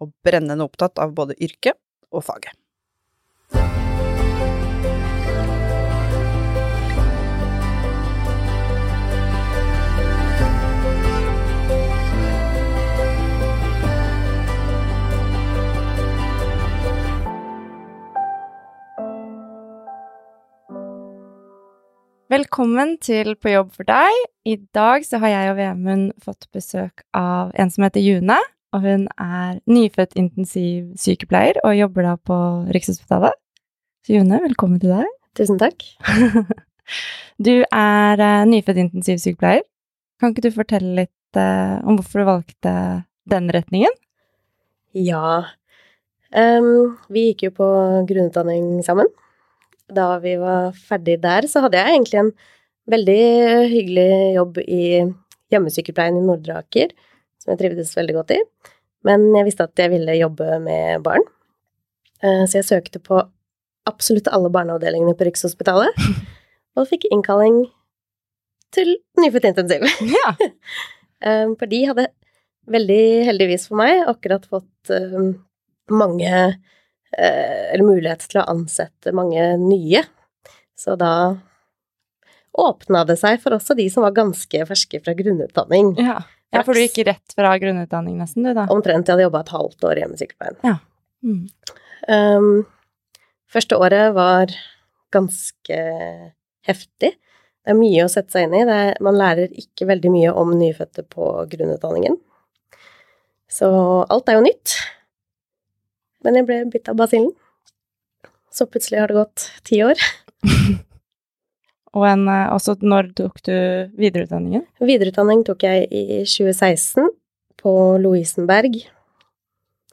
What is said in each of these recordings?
og brennende opptatt av både yrket og faget. Velkommen til På jobb for deg. I dag så har jeg og Vemund fått besøk av en som heter June. Og hun er nyfødt intensivsykepleier og jobber da på Rikshospitalet. Så June, velkommen til deg. Tusen takk. du er uh, nyfødt intensivsykepleier. Kan ikke du fortelle litt uh, om hvorfor du valgte den retningen? Ja. Um, vi gikk jo på grunnutdanning sammen da vi var ferdig der, så hadde jeg egentlig en veldig hyggelig jobb i hjemmesykepleien i Nordre Aker, som jeg trivdes veldig godt i. Men jeg visste at jeg ville jobbe med barn, eh, så jeg søkte på absolutt alle barneavdelingene på Rikshospitalet, og fikk innkalling til nyfødt intensiv. Ja. Eh, for de hadde veldig heldigvis for meg akkurat fått eh, mange eller mulighet til å ansette mange nye. Så da åpna det seg for også de som var ganske ferske fra grunnutdanning. Ja, ja for du gikk rett fra grunnutdanning nesten, du da? Omtrent. Jeg hadde jobba et halvt år i hjemmesykepleien. Ja. Mm. Um, første året var ganske heftig. Det er mye å sette seg inn i. Er, man lærer ikke veldig mye om nyfødte på grunnutdanningen. Så alt er jo nytt. Men jeg ble bitt av basillen. Så plutselig har det gått ti år. og en, eh, også når tok du videreutdanningen? Videreutdanning tok jeg i 2016 på Lovisenberg.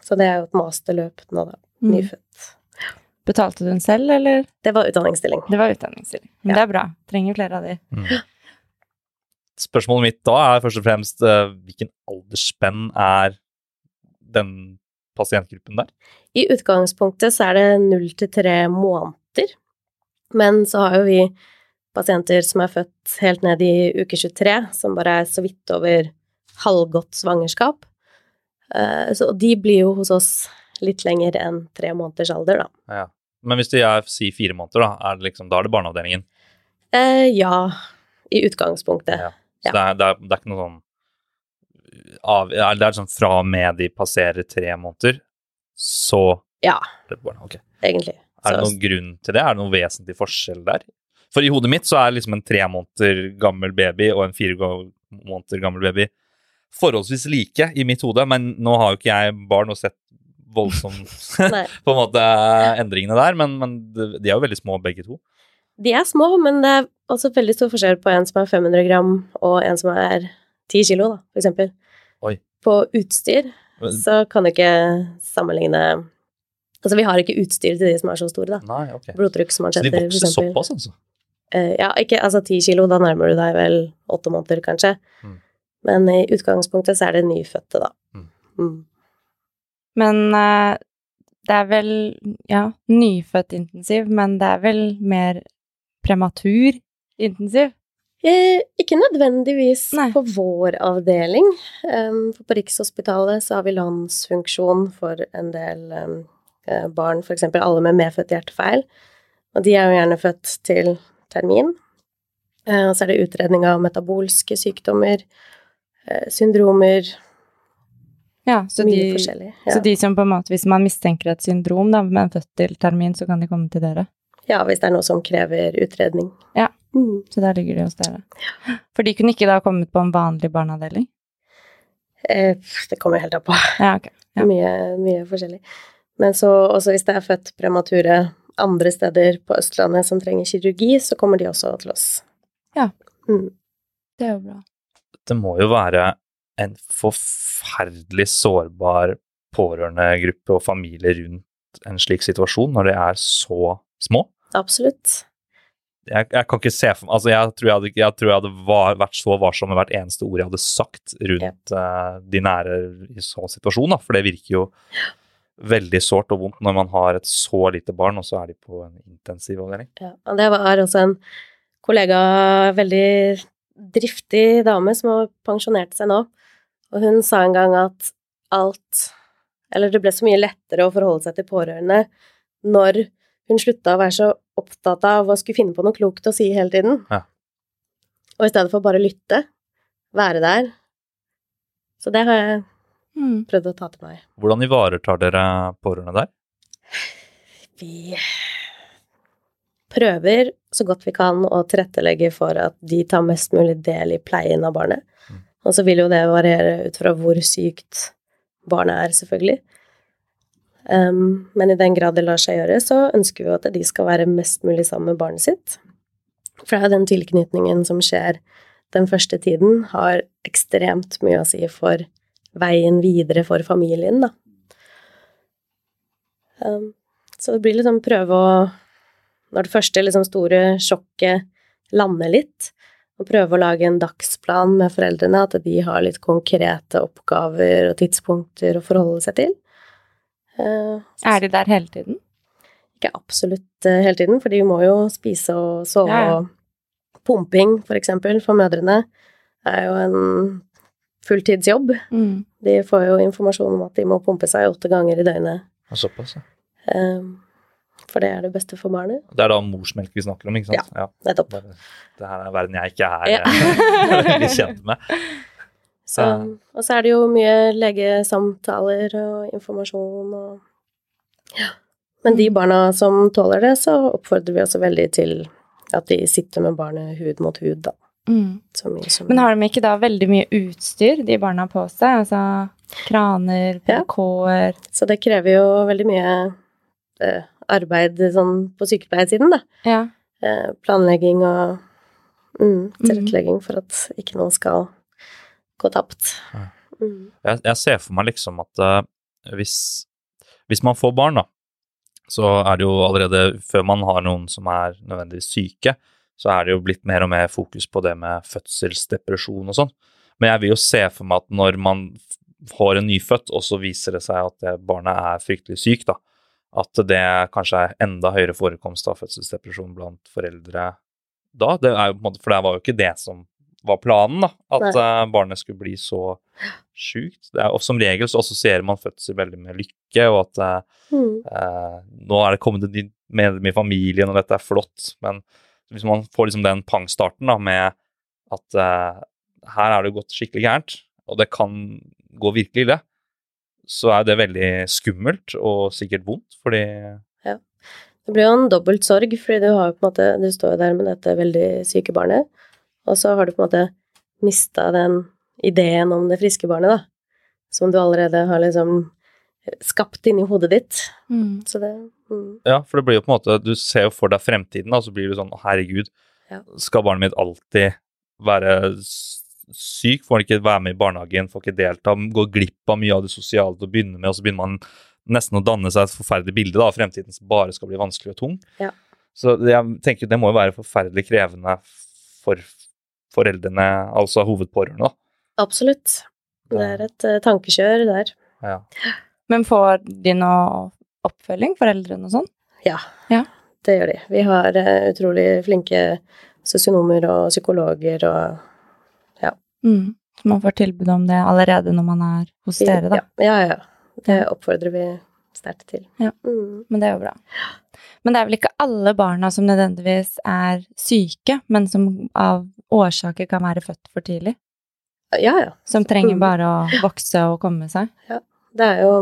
Så det er jo et masterløp nå, da. Mm. Nyfødt. Betalte du den selv, eller? Det var utdanningsstilling. Det var utdanningsstilling. Men ja. det er bra. Trenger flere av de. Mm. Spørsmålet mitt da er først og fremst uh, hvilken aldersspenn er den pasientgruppen der? I utgangspunktet så er det null til tre måneder, men så har jo vi pasienter som er født helt ned i uke 23, som bare er så vidt over halvgodt svangerskap. Eh, så de blir jo hos oss litt lenger enn tre måneders alder, da. Ja. Men hvis de er si fire måneder, da, er det liksom, da er det barneavdelingen? Eh, ja, i utgangspunktet. Ja. Så ja. Det, er, det, er, det, er, ikke noe sånn av, Det er sånn fra og med de passerer tre måneder, så Ja, okay. egentlig. Er det noen grunn til det? Er det noen vesentlig forskjell der? For i hodet mitt så er liksom en tre måneder gammel baby og en fire måneder gammel baby forholdsvis like i mitt hode, men nå har jo ikke jeg barn og sett voldsomt på en måte endringene der, men, men, de er jo veldig små begge to. De er små, men det er også veldig stor forskjell på en som er 500 gram og en som er 10 kilo, da, for eksempel. Oi. På utstyr så kan du ikke sammenligne Altså, vi har ikke utstyr til de som er så store, da. Nei, Blodtrykksmansjetter, for eksempel. Så de vokser såpass, altså? Uh, ja, ikke altså ti kilo, da nærmer du deg vel åtte måneder, kanskje. Mm. Men i utgangspunktet så er det nyfødte, da. Mm. Mm. Men uh, det er vel, ja, nyfødt intensiv, men det er vel mer prematur intensiv? Eh, ikke nødvendigvis Nei. på vår avdeling. Um, på Rikshospitalet så har vi landsfunksjon for en del um, barn, f.eks. alle med medfødt hjertefeil. Og de er jo gjerne født til termin. Og så er det utredning av metabolske sykdommer, uh, syndromer ja så, Mye de, ja. så de som på en måte, hvis man mistenker et syndrom, da, med født til termin, så kan de komme til dere? Ja, hvis det er noe som krever utredning. Ja. Mm. Så der ligger de hos dere. For de kunne ikke da kommet på en vanlig barneavdeling? Eh, det kommer helt an på. Ja, okay. ja. Mye, mye, forskjellig. Men så også hvis det er født premature andre steder på Østlandet som trenger kirurgi, så kommer de også til oss. Ja. Mm. Det er jo bra. Det må jo være en forferdelig sårbar pårørendegruppe og familie rundt en slik situasjon når de er så små. Absolutt. Jeg, jeg kan ikke se for meg altså jeg tror jeg hadde, jeg tror jeg hadde var, vært så varsom med hvert eneste ord jeg hadde sagt rundt eh, de nære i sånn situasjon, da, for det virker jo veldig sårt og vondt når man har et så lite barn, og så er de på en intensivavdeling. Ja, og det var også en kollega, veldig driftig dame, som har pensjonert seg nå, og hun sa en gang at alt Eller det ble så mye lettere å forholde seg til pårørende når hun slutta å være så opptatt av å skulle finne på noe klokt å si hele tiden. Ja. Og i stedet for bare lytte, være der. Så det har jeg Mm. prøvd å ta til meg. Hvordan ivaretar dere pårørende der? Vi prøver så godt vi kan å tilrettelegge for at de tar mest mulig del i pleien av barnet. Mm. Og så vil jo det variere ut fra hvor sykt barnet er, selvfølgelig. Um, men i den grad det lar seg gjøre, så ønsker vi jo at de skal være mest mulig sammen med barnet sitt. For det er jo den tilknytningen som skjer den første tiden, har ekstremt mye å si for veien videre for familien, da. Um, så det blir liksom prøve å Når det første liksom store sjokket lander litt, og prøve å lage en dagsplan med foreldrene, at de har litt konkrete oppgaver og tidspunkter å forholde seg til. Uh, Er de der hele tiden? ikke absolutt eh, hele tiden, for de må jo spise og sove Ja, ja. og pumping, for eksempel, for mødrene, er jo en fulltidsjobb. Mm. De får jo informasjon om at de må pumpe seg åtte ganger i døgnet. Såpass, ja. Um, for det er det beste for barnet. Det er da morsmelk vi snakker om, ikke sant? Ja. Nettopp. Det, det her er verden jeg ikke er Ja. eh, veldig kjent med. Så, Ja. og så er det jo mye legesamtaler og informasjon og Ja. Men de barna som tåler det, så oppfordrer vi også veldig til at de sitter med barnet hud mot hud, da. Mm. Så mye som Men har de ikke da veldig mye utstyr, de barna på seg? Altså kraner, PK-er Så det krever jo veldig mye eh, arbeid sånn på sykepleiersiden, da. Ja. Eh, planlegging og mm, tilrettelegging for at ikke noe skal gå tapt. Ja. Mm. Jeg, jeg ser for meg liksom at eh, hvis, hvis man får barn, da, så er det jo allerede før man har noen som er nødvendigvis syke, så er det jo blitt mer og mer fokus på det med fødselsdepresjon og sånn. Men jeg vil jo se for meg at når man får en nyfødt, og så viser det seg at det barnet er fryktelig syk, da, at det kanskje er enda høyere forekomst av fødselsdepresjon blant foreldre da. Det er for det var jo ikke det som var planen, da, at Nei. eh, barnet skulle bli så sjukt. Det er, og som regel så assosierer man fødsel veldig med lykke, og at eh, Mm. eh, nå er det kommet en ny medlem i familien, og dette er flott. Men hvis man får liksom den pangstarten da, med at uh, her er det gått skikkelig gærent, og det kan gå virkelig ille, så er det veldig skummelt og sikkert vondt, fordi Det blir jo en dobbelt sorg, fordi du har på en måte Du står jo der med dette veldig syke barnet, og så har du på en måte mista den ideen om det friske barnet, da. Som du allerede har liksom skapt inni hodet ditt. Mm. Så det mm. Ja, for det blir jo på en måte Du ser jo for deg fremtiden, og så blir du sånn Herregud, Ja. skal barnet mitt alltid være syk? Får han ikke være med i barnehagen, får ikke delta, går glipp av mye av det sosiale til å begynne med, og så begynner man nesten å danne seg et forferdelig bilde da, av fremtiden som bare skal bli vanskelig og tung. Ja. Så jeg tenker det må jo være forferdelig krevende for foreldrene, altså hovedpårørende, da. Absolutt. Det er et uh, tankekjør der. Ja. Men får de noe oppfølging, foreldrene og sånn? Ja. Ja. Det gjør de. Vi har eh, utrolig flinke sosionomer og psykologer og Mm. Så man får tilbud om det allerede når man er hos dere, da. Ja, ja, ja. Det oppfordrer vi sterkt til. Ja. Mm. Men det er jo bra. Men det er vel ikke alle barna som nødvendigvis er syke, men som av årsaker kan være født for tidlig? Ja, ja. Som trenger Mm. bare å vokse og komme seg? Det er jo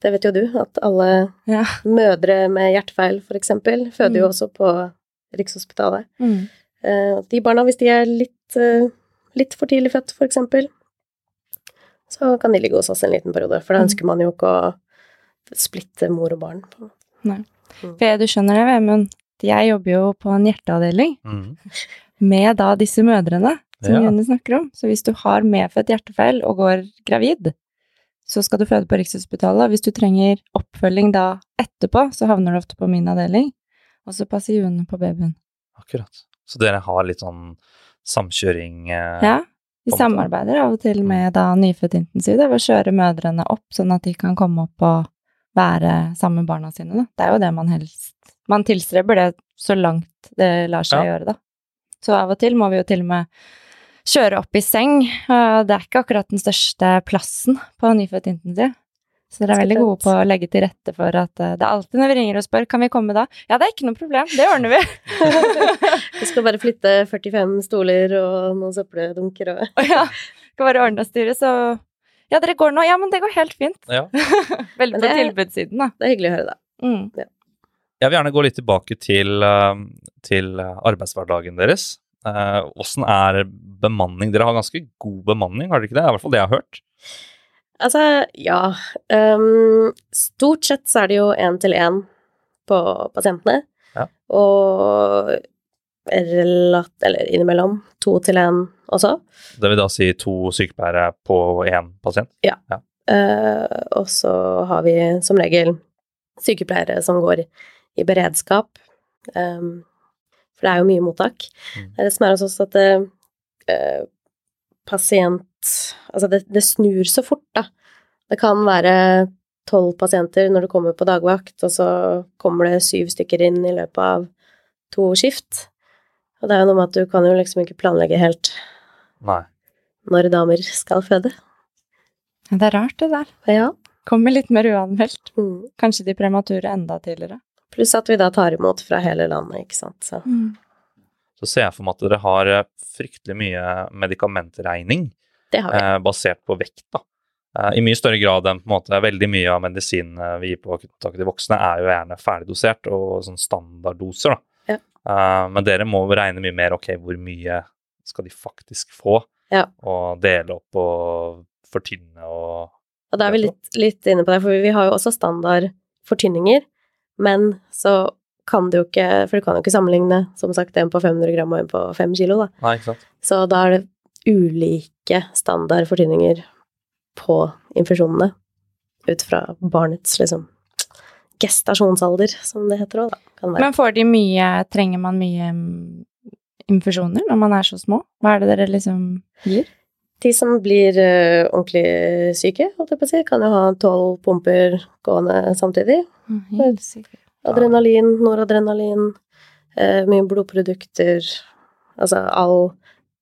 Det vet jo du, at alle Ja. mødre med hjertefeil, for eksempel, føder jo Mm. også på Rikshospitalet. Mm. Eh, De barna, hvis de er litt, eh, litt for tidlig født, for eksempel, så kan de ligge hos oss en liten periode, for da Mm. ønsker man jo ikke å splitte mor og barn. på. For du skjønner det, Vemund, jeg jobber jo på en hjerteavdeling mm. med da disse mødrene som Ja. June snakker om. Så hvis du har medfødt hjertefeil og går gravid, så skal du føde på Rikshospitalet. Hvis du trenger oppfølging da etterpå, så havner du ofte på min avdeling. Og så passer June på babyen. Akkurat. Så dere har litt sånn samkjøring eh, Ja, vi samarbeider av og til med da nyfødtintensiv, Det ved å kjøre mødrene opp, sånn at de kan komme opp og være sammen med barna sine, da. Det er jo det man helst Man tilstreber det så langt det lar seg Ja. gjøre, da. Så av og til må vi jo til og med kjøre opp i seng, det er ikke akkurat den største plassen på nyfødtintensiv. Så dere er veldig gode på å legge til rette for at eh, det er alltid når vi ringer og spør kan vi komme da. Ja, det er ikke noe problem, det ordner vi. Vi skal bare flytte 45 stoler og noen søppeldunker og Og ja, skal bare ordne og styre, så Ja, dere går nå? Ja, men det går helt fint. Ja. Veldig på tilbudssiden, da. Det er hyggelig å høre, da. Mm. Jeg vil gjerne gå litt tilbake til, eh, til eh, arbeidshverdagen deres. Eh, Åssen er bemanning? Dere har ganske god bemanning, har dere ikke det? Det er i hvert fall det jeg har hørt. Altså, ja. Um, stort sett så er det jo én til én på pasientene. Ja. Og relat... Eller innimellom to til én også. Det vil da si to sykepleiere på én pasient? Eh, og så har vi som regel sykepleiere som går i beredskap. Ehm, for det er jo mye mottak. Mm. Det er det som er hos oss at det, eh, pasient Altså, det, det snur så fort, da. Det kan være tolv pasienter når du kommer på dagvakt, og så kommer det syv stykker inn i løpet av to skift. Og det er jo noe med at du kan jo liksom ikke planlegge helt Nei. når damer skal føde. Det er rart, det der. Ja. Kommer litt mer uanmeldt. Mm. Kanskje de premature enda tidligere. Pluss at vi da tar imot fra hele landet, ikke sant. Så Så ser jeg for meg at dere har eh, fryktelig mye medikamentregning det har vi. eh, basert på vekt. da. Eh, I mye større grad enn på en måte veldig mye av medisinen eh, vi gir på akuttmottaket til voksne, er jo gjerne ferdigdosert og sånn standarddoser. da. Ja. Eh, men dere må regne mye mer ok, hvor mye skal de faktisk få, Ja. og dele opp og fortynne og Og da er vi litt, litt inne på det, for vi har jo også standard fortynninger, men så kan du jo ikke For du kan jo ikke sammenligne, som sagt, en på 500 gram og en på 5 kilo, da. Nei, ikke sant? Så da er det ulike standard fortynninger på infusjonene ut fra barnets liksom gestasjonsalder, som det heter òg, da. Kan være. Men får de mye Trenger man mye mm, infusjoner når man er så små? Hva er det dere liksom gir? De som blir eh, ordentlig syke, holdt jeg på å si, kan jo ha tolv pumper gående samtidig. Helt. Adrenalin, noradrenalin, eh, mye blodprodukter, altså all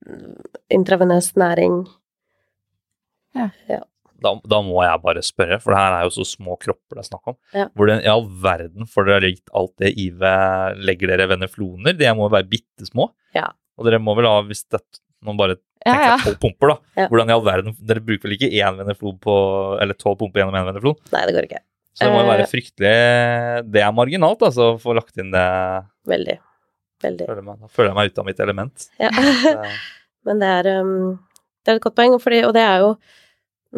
mm, intravenøs næring. Da, da må jeg bare spørre, for det her er jo så små kropper det er snakk om. Ja. Hvordan i all verden får dere gitt alt det IV Legger dere venefloner? De må jo være bitte små. Ja. Og dere må vel ha, hvis det Nå bare tenker ja. ja. tolv pumper, da. Ja. Hvordan i all verden Dere bruker vel ikke én veneflon på Eller tolv pumper gjennom én veneflon? Nei, det går ikke. Så det må jo Eh. være fryktelig Det er marginalt, altså, å få lagt inn det. Veldig. Veldig. Føler meg, da føler jeg meg ute av mitt element. Ja. Det- Men det er, um, det er et godt poeng, fordi, og det er jo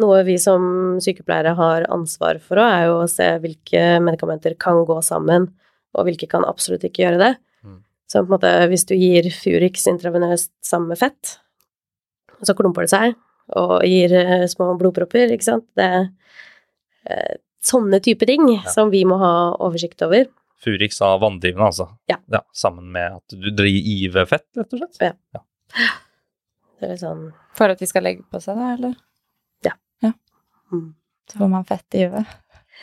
noe vi som sykepleiere har ansvar for òg, er jo å se hvilke medikamenter kan gå sammen, og hvilke kan absolutt ikke gjøre det. Så på en måte, hvis du gir Furix intravenøst samme fett, så klumper det seg, og gir eh, små blodpropper, ikke sant, det er eh, sånne type ting som vi må ha oversikt over. Furix av vanndrivende, altså. Ja. Sammen med at du driver IV-fett, rett og slett. Ja. Det er litt sånn For at de skal legge på seg, da, eller? mm. Så får man fett i huet.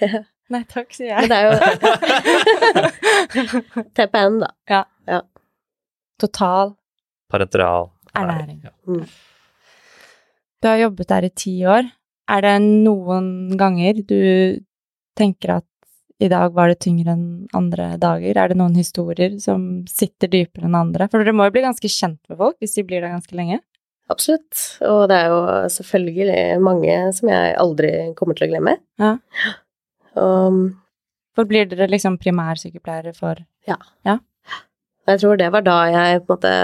Nei takk, sier Men jeg. det er jo TPN, da. Total Parenteral Ernæring. Ja. Mm. Du har jobbet der i ti år. Er det noen ganger du tenker at i dag var det tyngre enn andre dager? Er det noen historier som sitter dypere enn andre? For dere må jo bli ganske kjent med folk hvis de blir der ganske lenge. Absolutt. Og det er jo selvfølgelig mange som jeg aldri kommer til å glemme. Ja. Og For blir dere liksom primærsykepleiere for jeg tror det var da jeg på en måte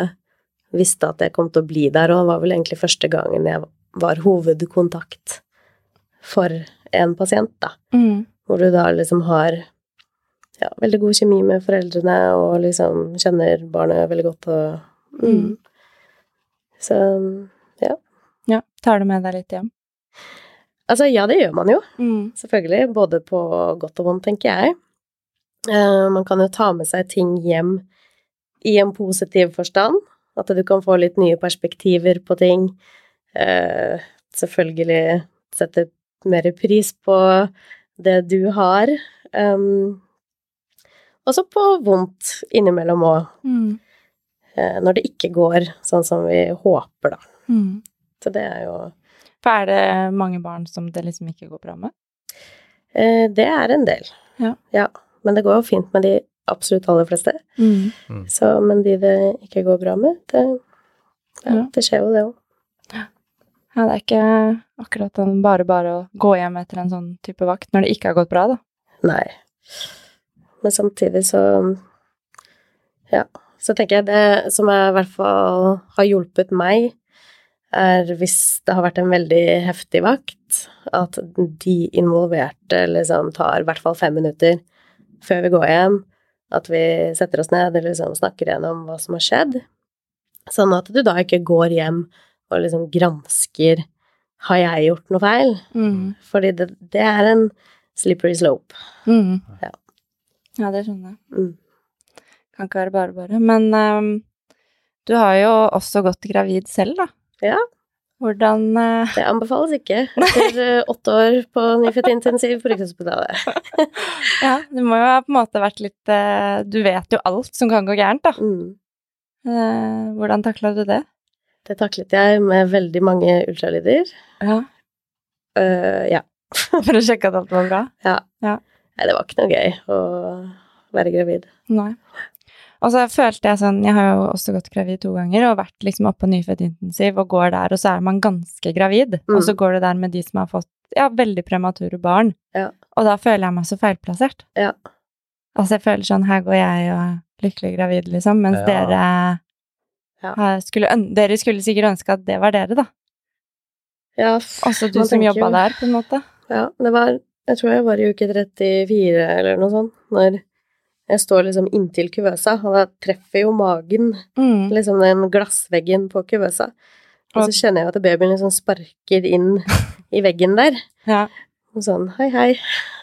visste at jeg kom til å bli der, og det var vel egentlig første gangen jeg var hovedkontakt for en pasient, da. mm. Hvor du da liksom har ja, veldig god kjemi med foreldrene, og liksom kjenner barnet veldig godt og mm. Mm. Så Ja. Ja. Tar du med deg litt hjem? Altså, ja, det gjør man jo. Mm. Selvfølgelig. Både på godt og vondt, tenker jeg. Uh, man kan jo ta med seg ting hjem i en positiv forstand. At du kan få litt nye perspektiver på ting. Eh, selvfølgelig sette mer pris på det du har. Um, også på vondt innimellom òg, Mm. eh, når det ikke går sånn som vi håper, da. Mm. Så det er jo For er det mange barn som det liksom ikke går bra med? eh, Det er en del. Ja. Men det går jo fint med de absolutt aller fleste. Mm. Så, men de det ikke går bra med, det, ja, Ja. det skjer jo det òg. Ja, det er ikke akkurat en bare bare å gå hjem etter en sånn type vakt når det ikke har gått bra, da. Nei. Men samtidig så Ja. Så tenker jeg det som jeg i hvert fall har hjulpet meg, er hvis det har vært en veldig heftig vakt, at de involverte liksom tar i hvert fall fem minutter før vi går hjem. At vi setter oss ned og liksom snakker gjennom hva som har skjedd. Sånn at du da ikke går hjem og liksom gransker har jeg gjort noe feil? Mm. Fordi det, det er en slippery slope. Mm. Ja. ja, det skjønner jeg. Mm. Kan ikke være bare bare. Men um, du har jo også gått gravid selv, da. Ja. Hvordan uh... Det anbefales ikke etter eh, åtte år på nyfødtintensiv på Rikshospitalet. Ja, det må jo ha på en måte vært litt uh, Du vet jo alt som kan gå gærent, da. Mm. Hvordan takla du det? Det taklet jeg med veldig mange ultralyder. Ja. Ja. For å sjekke at alt var bra? Ja. Nei, det var ikke noe gøy å være gravid. Nei. Og så følte jeg sånn Jeg har jo også gått gravid to ganger og vært liksom oppe på nyfødtintensiv og går der, og så er man ganske gravid. Mm. Og så går du der med de som har fått ja, veldig premature barn. Ja. Og da føler jeg meg så feilplassert. Ja. Altså, jeg føler sånn Her går jeg og er lykkelig gravid, liksom, mens Ja. dere Ja. skulle, Dere skulle sikkert ønske at det var dere, da. Ja, Også du som jobba der, på en måte. Ja, det var Jeg tror jeg var i uke 34 eller noe sånt, når jeg står liksom inntil kuvøsa, og da treffer jo magen Mm. liksom den glassveggen på kuvøsa. Og så kjenner jeg at babyen liksom sparker inn i veggen der. Ja. Og sånn hei, hei.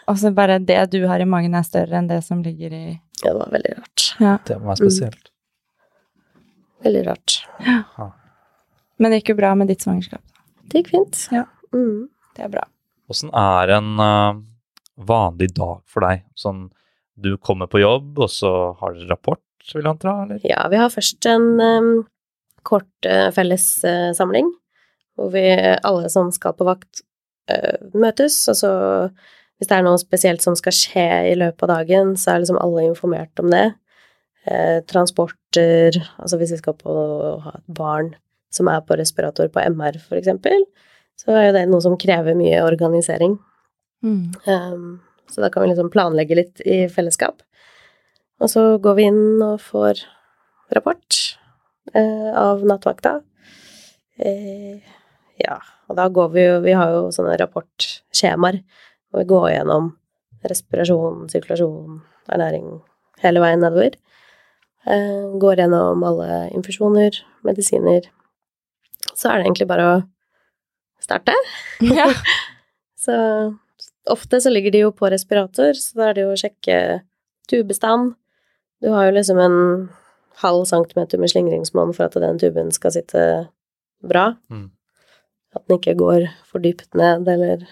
Og så bare det du har i magen, er større enn det som ligger i Ja, det var veldig rart. Det må være spesielt. Veldig rart. Men det gikk jo bra med ditt svangerskap. Det gikk fint. Ja. Mm. Det er bra. Åssen er en uh, vanlig dag for deg? Sånn du kommer på jobb, og så har dere rapport, vil jeg anta? Eller? Ja, vi har først en um, kort uh, fellessamling, hvor vi alle som skal på vakt, uh, møtes, og så hvis det er noe spesielt som skal skje i løpet av dagen, så er liksom alle informert om det. Eh, transporter, altså hvis vi skal på ha et barn som er på respirator på MR, for eksempel, så er jo det noe som krever mye organisering. Mm. Um, så da kan vi liksom planlegge litt i fellesskap. Og så går vi inn og får rapport eh, av nattvakta. Eh, ja, og da går vi jo Vi har jo sånne rapportskjemaer hvor vi går gjennom respirasjon, sirkulasjon, ernæring hele veien nedover. Eh, går gjennom alle infusjoner, medisiner. Så er det egentlig bare å starte. Ja. Så ofte så ligger de jo på respirator, så da er det jo å sjekke tubestand. Du har jo liksom en halv centimeter med slingringsmonn for at den tuben skal sitte bra. Mm. At den ikke går for dypt ned, eller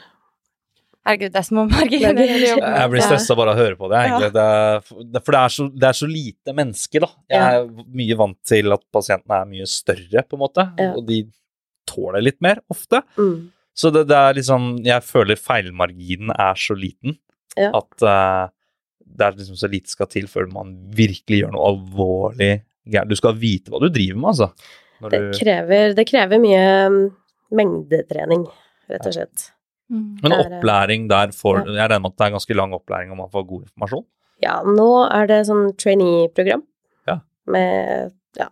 Herregud, det er som å marginere jobben. Jeg blir stressa bare av å høre på det, egentlig. Det er, for det er, så, det er så lite mennesker, da. Jeg er mye vant til at pasientene er mye større, på en måte, Ja. og de tåler litt mer ofte. mm. Så det, det er liksom Jeg føler feilmarginen er så liten Ja. at uh, det er liksom så lite skal til før man virkelig gjør noe alvorlig gærent. Du skal vite hva du driver med, altså. Når det, krever, det krever mye mm, mengdetrening, rett og slett. Ja. men er, eh, opplæring der får Jeg regner med at det er ganske lang opplæring om man får god informasjon? Ja, nå er det sånn trainee-program Ja. med ja,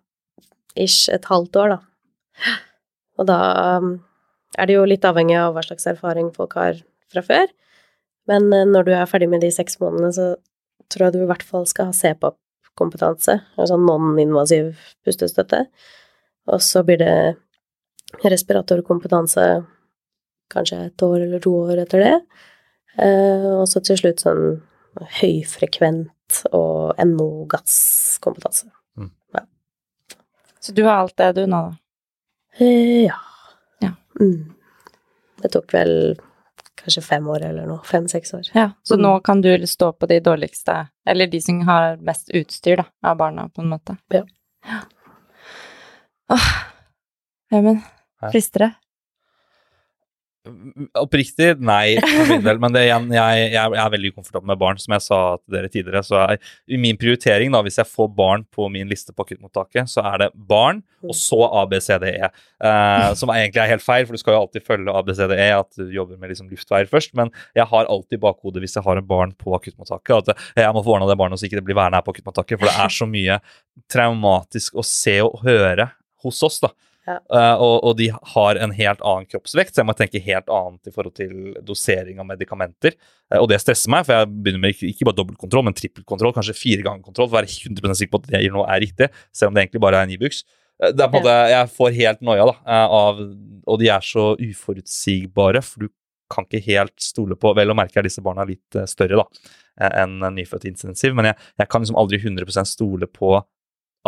ish et halvt år, da. Og da um, er det jo litt avhengig av hva slags erfaring folk har fra før. Men eh, når du er ferdig med de seks månedene, så tror jeg du i hvert fall skal ha CPAP-kompetanse, altså non-invasiv pustestøtte. Og så blir det respiratorkompetanse kanskje et år eller to år etter det. Eh, og så til slutt sånn høyfrekvent og NO-gasskompetanse. Så du har alt det du nå, da? Eh, ja. Ja. Mm. Det tok vel kanskje fem år eller noe. Fem-seks år. Ja, så Mm. nå kan du stå på de dårligste, eller de som har mest utstyr, da, av barna, på en måte. Ja. Åh, Vemund, Hæ? frister det? Oppriktig, nei, del. Men det, jeg, jeg, jeg er veldig ukomfortabel med barn, som jeg sa til dere tidligere. Så i min prioritering, da, hvis jeg får barn på min liste på akuttmottaket, så er det barn, og så ABCDE. Eh, som egentlig er helt feil, for du skal jo alltid følge ABCDE, at du jobber med liksom luftveier først. Men jeg har alltid i bakhodet hvis jeg har en barn på akuttmottaket, at jeg må få ordna det barnet så ikke det blir værende her på akuttmottaket. For det er så mye traumatisk å se og høre hos oss, da. Ja. Eh, og, og de har en helt annen kroppsvekt, så jeg må tenke helt annet i forhold til dosering av medikamenter. Uh, og det stresser meg, for jeg begynner med ikke, ikke bare dobbeltkontroll, men trippelkontroll, kanskje fire ganger kontroll, for å være 100% sikker på at det jeg gjør nå er riktig, selv om det egentlig bare er en Ibux. Eh, Det er på en måte, Jeg får helt noia, da, av, og de er så uforutsigbare, for du kan ikke helt stole på Vel å merke er disse barna litt større da, enn en nyfødt intensiv, men jeg, jeg kan liksom aldri 100% stole på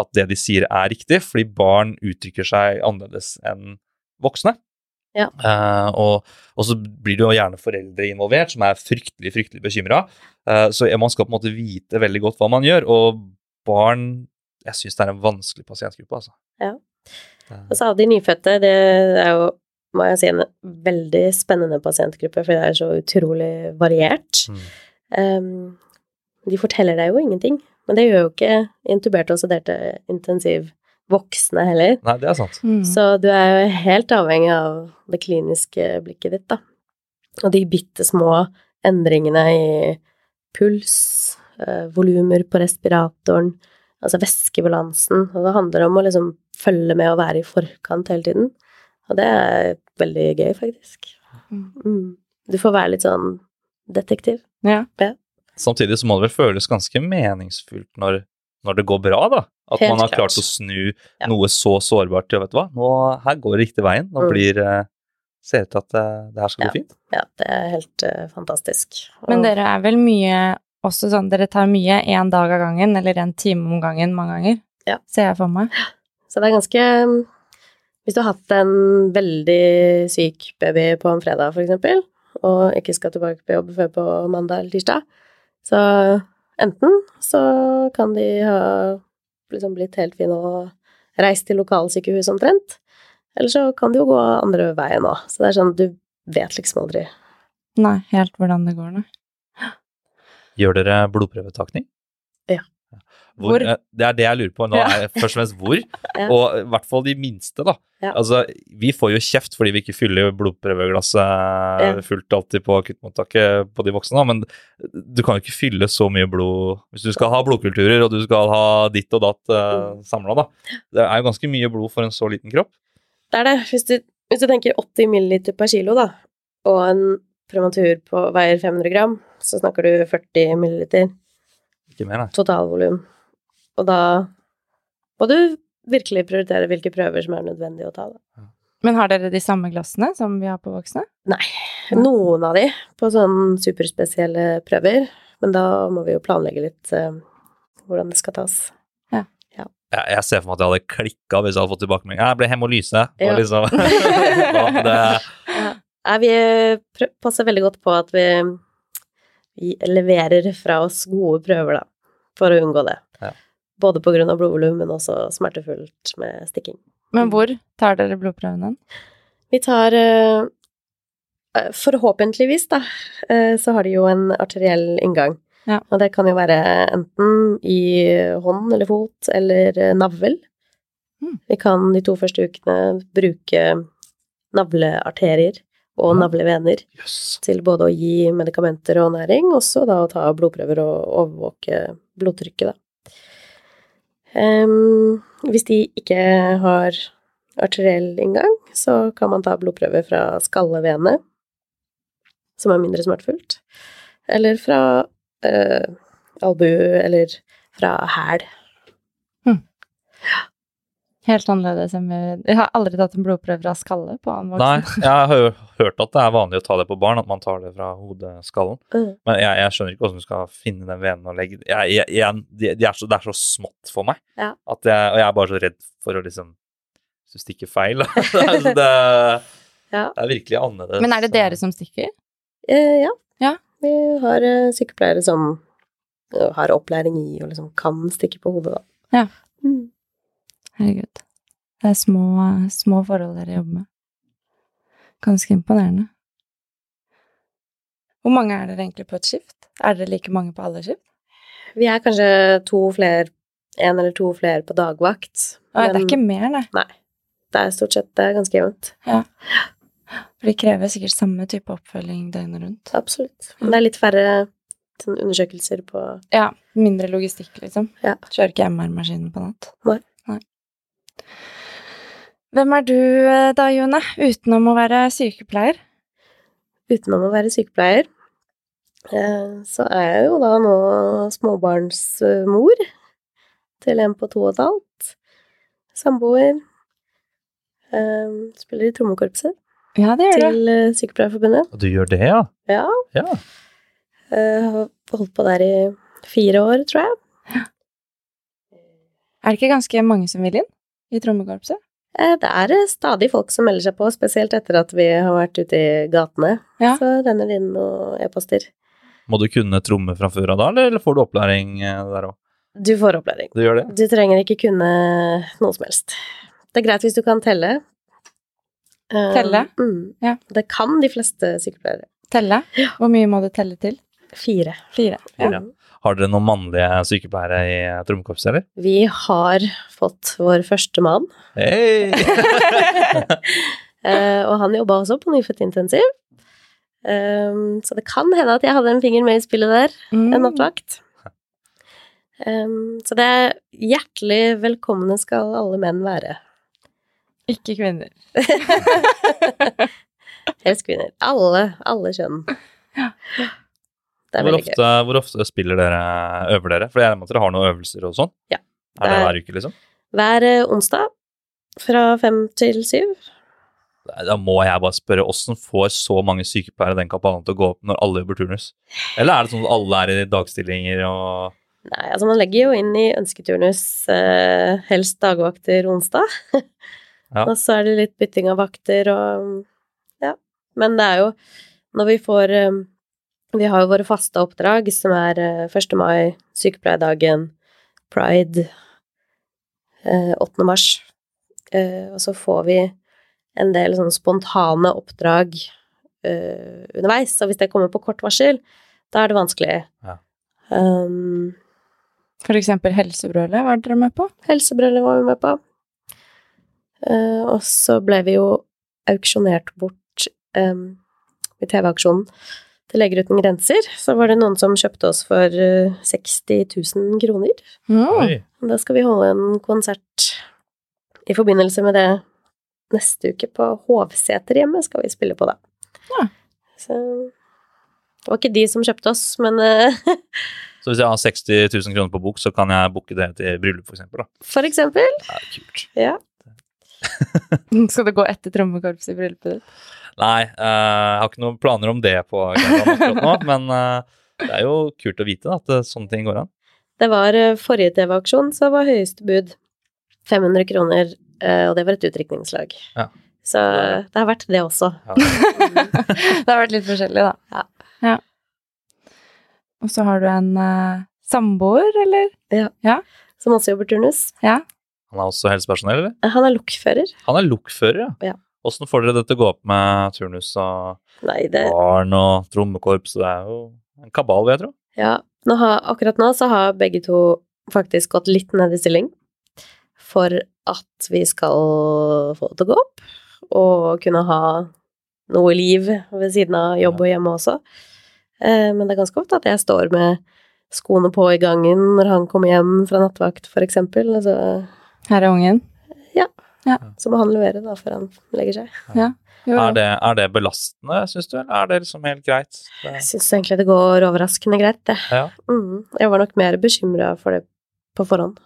at det de sier er riktig, fordi barn uttrykker seg annerledes enn voksne. Ja. Uh, og, og så blir det jo gjerne foreldre involvert, som er fryktelig fryktelig bekymra. så man skal på en måte vite veldig godt hva man gjør. Og barn Jeg syns det er en vanskelig pasientgruppe, altså. Ja. Eh, Og så av de nyfødte, det er jo, må jeg si, en veldig spennende pasientgruppe, fordi det er så utrolig variert. Mm. Um, de forteller deg jo ingenting, men det gjør jo ikke intuberte og sederte intensiv voksne heller. Nei, det er sant. Mm. Så du er jo helt avhengig av det kliniske blikket ditt, da. Og de bitte små endringene i puls, eh, volumer på respiratoren, altså væskebalansen. Og det handler om å liksom følge med og være i forkant hele tiden. Og det er veldig gøy, faktisk. Mm. Mm. Du får være litt sånn detektiv. Ja. Samtidig så må det vel føles ganske meningsfullt når, når det går bra, da. At Helt man har klart. klart å snu Ja. noe så sårbart til, vet du hva, nå, her går det riktig veien. Nå Mm. blir eh, Ser ut til at eh, det her skal gå fint. Ja, det er helt uh, fantastisk. Men dere er vel mye også sånn, dere tar mye én dag av gangen, eller en time om gangen mange ganger, Ja. ser jeg for meg. Så det er ganske Hvis du har hatt en veldig syk baby på en fredag, for eksempel, og ikke skal tilbake på jobb før på mandag eller tirsdag, så enten så kan de ha liksom blitt helt fine og reist til lokalsykehus omtrent, eller så kan det jo gå andre veien òg. Så det er sånn, du vet liksom aldri. Nei, helt hvordan det går, nei. Gjør dere blodprøvetakning? Ja. Hvor, Hvor? eh, Det er det jeg lurer på nå, Ja. er først og fremst hvor. Ja. Og i hvert fall de minste, da. Ja. Altså, vi får jo kjeft fordi vi ikke fyller blodprøveglasset fullt alltid på akuttmottaket på de voksne, da, men du kan jo ikke fylle så mye blod hvis du skal ha blodkulturer og du skal ha ditt og datt uh, Mm. samla, da. Det er jo ganske mye blod for en så liten kropp. Det er det. Hvis du, hvis du tenker 80 milliliter per kilo, da, og en prematur på veier 500 gram, så snakker du 40 milliliter Ikke mer, nei. totalvolum. Og da må du virkelig prioritere hvilke prøver som er nødvendig å ta. Da. Men har dere de samme glassene som vi har på voksne? Nei. Noen av de på sånn superspesielle prøver, men da må vi jo planlegge litt uh, hvordan det skal tas. Jeg, jeg ser for meg at jeg hadde klikka hvis jeg hadde fått tilbakemelding. Jeg ble hemolyse. Ja. liksom, det, Nei, vi prø- passer veldig godt på at vi, vi leverer fra oss gode prøver, da, for å unngå det. Både av blodvolum, men også smertefullt med stikking. Men hvor tar dere blodprøvene? Vi tar eh, eh, Forhåpentligvis, da, eh, så har de jo en arteriell inngang. Ja. Og det kan jo være enten i hånd eller fot eller navl. Mm. Vi kan de to første ukene bruke navlearterier og navlevener yes. til både å gi medikamenter og næring, også da å ta blodprøver og overvåke blodtrykket, da. Em, hvis de ikke har arteriell inngang, så kan man ta blodprøver fra skallevene, som er mindre smertefullt, eller fra uh, albue, eller fra hæl. Helt annerledes enn med Jeg har aldri tatt en blodprøve fra skalle på annen Nei, jeg har jo hørt at det er vanlig å ta det på barn, at man tar det fra hodeskallen. Mm. Men jeg, jeg skjønner ikke hvordan du skal finne den venen og legge jeg, jeg, jeg, de, de er så, Det er så smått for meg. Ja. At jeg, og jeg er bare så redd for å liksom Hvis du stikker feil. da. Så det, Ja. det er virkelig annerledes. Men er det dere som stikker? Eh, ja. Ja. Vi har uh, sykepleiere som eh, har opplæring i og liksom kan stikke på hodet, da. Ja. Mm. Herregud. Det er små, små forhold dere jobber med. Ganske imponerende. Hvor mange er dere egentlig på et skift? Er dere like mange på alle skift? Vi er kanskje to flere, en eller to flere på dagvakt. Nei, det er ikke mer, nei. det er stort sett er ganske jevnt. For de krever sikkert samme type oppfølging døgnet rundt. Absolutt. Men det er litt færre sånn, undersøkelser på Ja, mindre logistikk, liksom. Ja. Kjører ikke MR-maskinen på natt. Nei. Hvem er du eh, da, Jone, utenom å være sykepleier? Utenom å være sykepleier, eh, så er jeg jo da nå småbarnsmor til en på to og et halvt. Samboer. Eh, Spiller i trommekorpset Ja, det gjør du. til sykepleierforbundet. Sykepleierforbundet. Du gjør det, ja? Ja. Ja. eh, Har holdt på der i fire år, tror jeg. Er det ikke ganske mange som vil inn i trommekorpset? Eh, Det er eh, stadig folk som melder seg på, spesielt etter at vi har vært ute i gatene. Ja. Så renner det inn noen e-poster. Må du kunne tromme fra før av da, eller- får du opplæring eh, der òg? Du får opplæring. Du gjør det? Du trenger ikke kunne noe som helst. Det er greit hvis du kan telle. Telle? Telle? Mm. Ja. Det kan de fleste sykepleiere. Telle? Hvor mye må du telle til? Fire. Fire. Ja. Har dere noen mannlige sykepleiere i eh, trommekorpset, eller? Vi har fått vår første mann, Hei! eh, og han jobba også på nyfødt intensiv. Um, så det kan hende at jeg hadde en finger med i spillet der, Mm. en nattvakt. Um, så det er hjertelig velkomne skal alle menn være. Ikke kvinner. Helst kvinner. Alle, alle kjønn. Det er Hvor veldig gøy. ofte, hvor ofte spiller dere, øver dere? For jeg regner med at dere har noen øvelser og sånn? Ja. Er det er- hver uke, liksom? Hver eh, onsdag fra fem til syv. Da må jeg bare spørre, åssen får så mange sykepleiere den kampanjen til å gå opp når alle jobber turnus? Eller er det sånn at alle er i dagstillinger og Nei, altså man legger jo inn i ønsketurnus eh, helst dagvakter onsdag. Ja. Og så er det litt bytting av vakter og Ja. Men det er jo når vi får eh, Vi har jo våre faste oppdrag, som er eh, 1. mai, sykepleierdagen, pride, eh, 8. mars. Eh, og så får vi en del sånne spontane oppdrag eh, underveis. og hvis det kommer på kort varsel, da er det vanskelig. Ja. Um, For eksempel helsebrølet, var dere med på? Helsebrølet var vi med på. Eh, og så ble vi jo auksjonert bort um, i TV-aksjonen til Leger uten grenser. Så var det noen som kjøpte oss for eh, 60 000 kroner. Mm. Da skal vi holde en konsert i forbindelse med det neste uke på Hovseterhjemmet skal vi spille på, da. Ja. Så det var ikke de som kjøpte oss, men eh, Så hvis jeg har 60 000 kroner på bok, så kan jeg booke det til bryllup, for eksempel? Da. for eksempel. Er kult. Ja. Skal det gå etter trommekorpset i bryllupet ditt? Nei, eh, jeg har ikke noen planer om det på akkurat nå, men eh, det er jo kult å vite da, at eh, sånne ting går an. Det var forrige TV-aksjon, så var høyeste bud 500 kroner, og det var et utdrikningslag. Ja. Så det har vært det også. det har vært litt forskjellig, da. Ja. Og så har du en uh, samboer, eller? Som også jobber turnus. Ja. Han er også helsepersonell, eller? Han er lokfører. Han er lokfører, ja. Ja. Åssen får dere det til å gå opp med turnus og Nei, det barn og trommekorps? Det er jo en kabal, vil jeg tro. Ja. Nå har, akkurat nå så har begge to faktisk gått litt ned i stilling for at vi skal få det til å gå opp, og kunne ha noe liv ved siden av jobb og hjemme også. Eh, men det er ganske ofte at jeg står med skoene på i gangen når han kommer hjem fra nattvakt, for eksempel. Altså, Her er ungen. Så må han levere da før han legger seg. Jo, Er det, er det belastende, syns du, eller er det liksom helt greit? Det, Jeg syns egentlig det går overraskende greit, det. ja. Mm. Jeg var nok mer bekymra for det på forhånd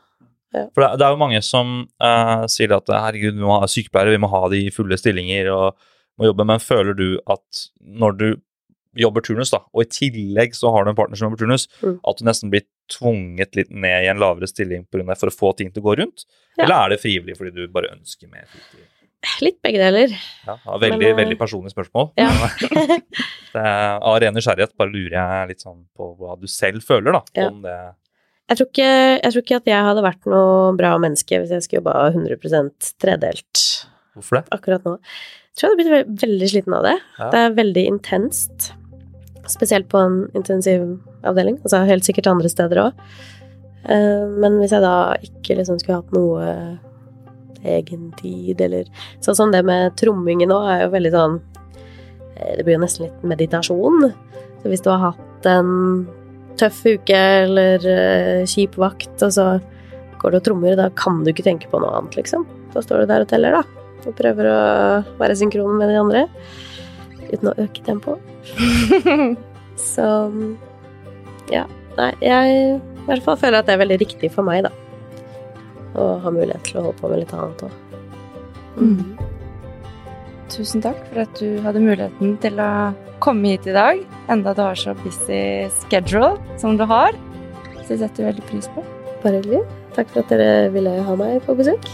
Ja. For det, er- det er jo mange som uh, sier at herregud, vi må ha sykepleiere, vi må ha de i fulle stillinger og må jobbe, men føler du at når du jobber turnus, da, og i tillegg så har du en partner som jobber turnus, Mm. at du nesten blir tvunget litt ned i en lavere stilling på grunn av for å få ting til å gå rundt? Ja. Eller er det frivillig fordi du bare ønsker mer fritid? Litt begge deler. Ja, veldig, Men, eh, veldig personlig spørsmål. Ja. det av ren nysgjerrighet bare lurer jeg litt sånn på hva du selv føler, da. Om det Jeg tror, ikke, jeg tror ikke at jeg hadde vært noe bra menneske hvis jeg skulle jobba 100% tredelt Hvorfor det? akkurat nå. Jeg tror jeg hadde blitt veldig sliten av det. Ja. Det er veldig intenst. Spesielt på en intensivavdeling. Altså helt sikkert andre steder òg. Men hvis jeg da ikke liksom skulle hatt noe egen tid, eller Sånn som det med trommingen nå, er jo veldig sånn eh, Det blir jo nesten litt meditasjon. Så hvis du har hatt en tøff uke eller eh, kjip vakt, og så går du og trommer, da kan du ikke tenke på noe annet, liksom. Da står du der og teller, da. Og prøver å være synkron med de andre. Uten å øke tempoet. Så ja. Nei, jeg i hvert fall føler at det er veldig riktig for meg, da. Å ha mulighet til å holde på med litt annet òg. Mm. Tusen takk for at du hadde muligheten til å komme hit i dag, enda du har så busy schedule som du har. Så det setter vi veldig pris på. Bare hyggelig. Takk for at dere ville ha meg på besøk.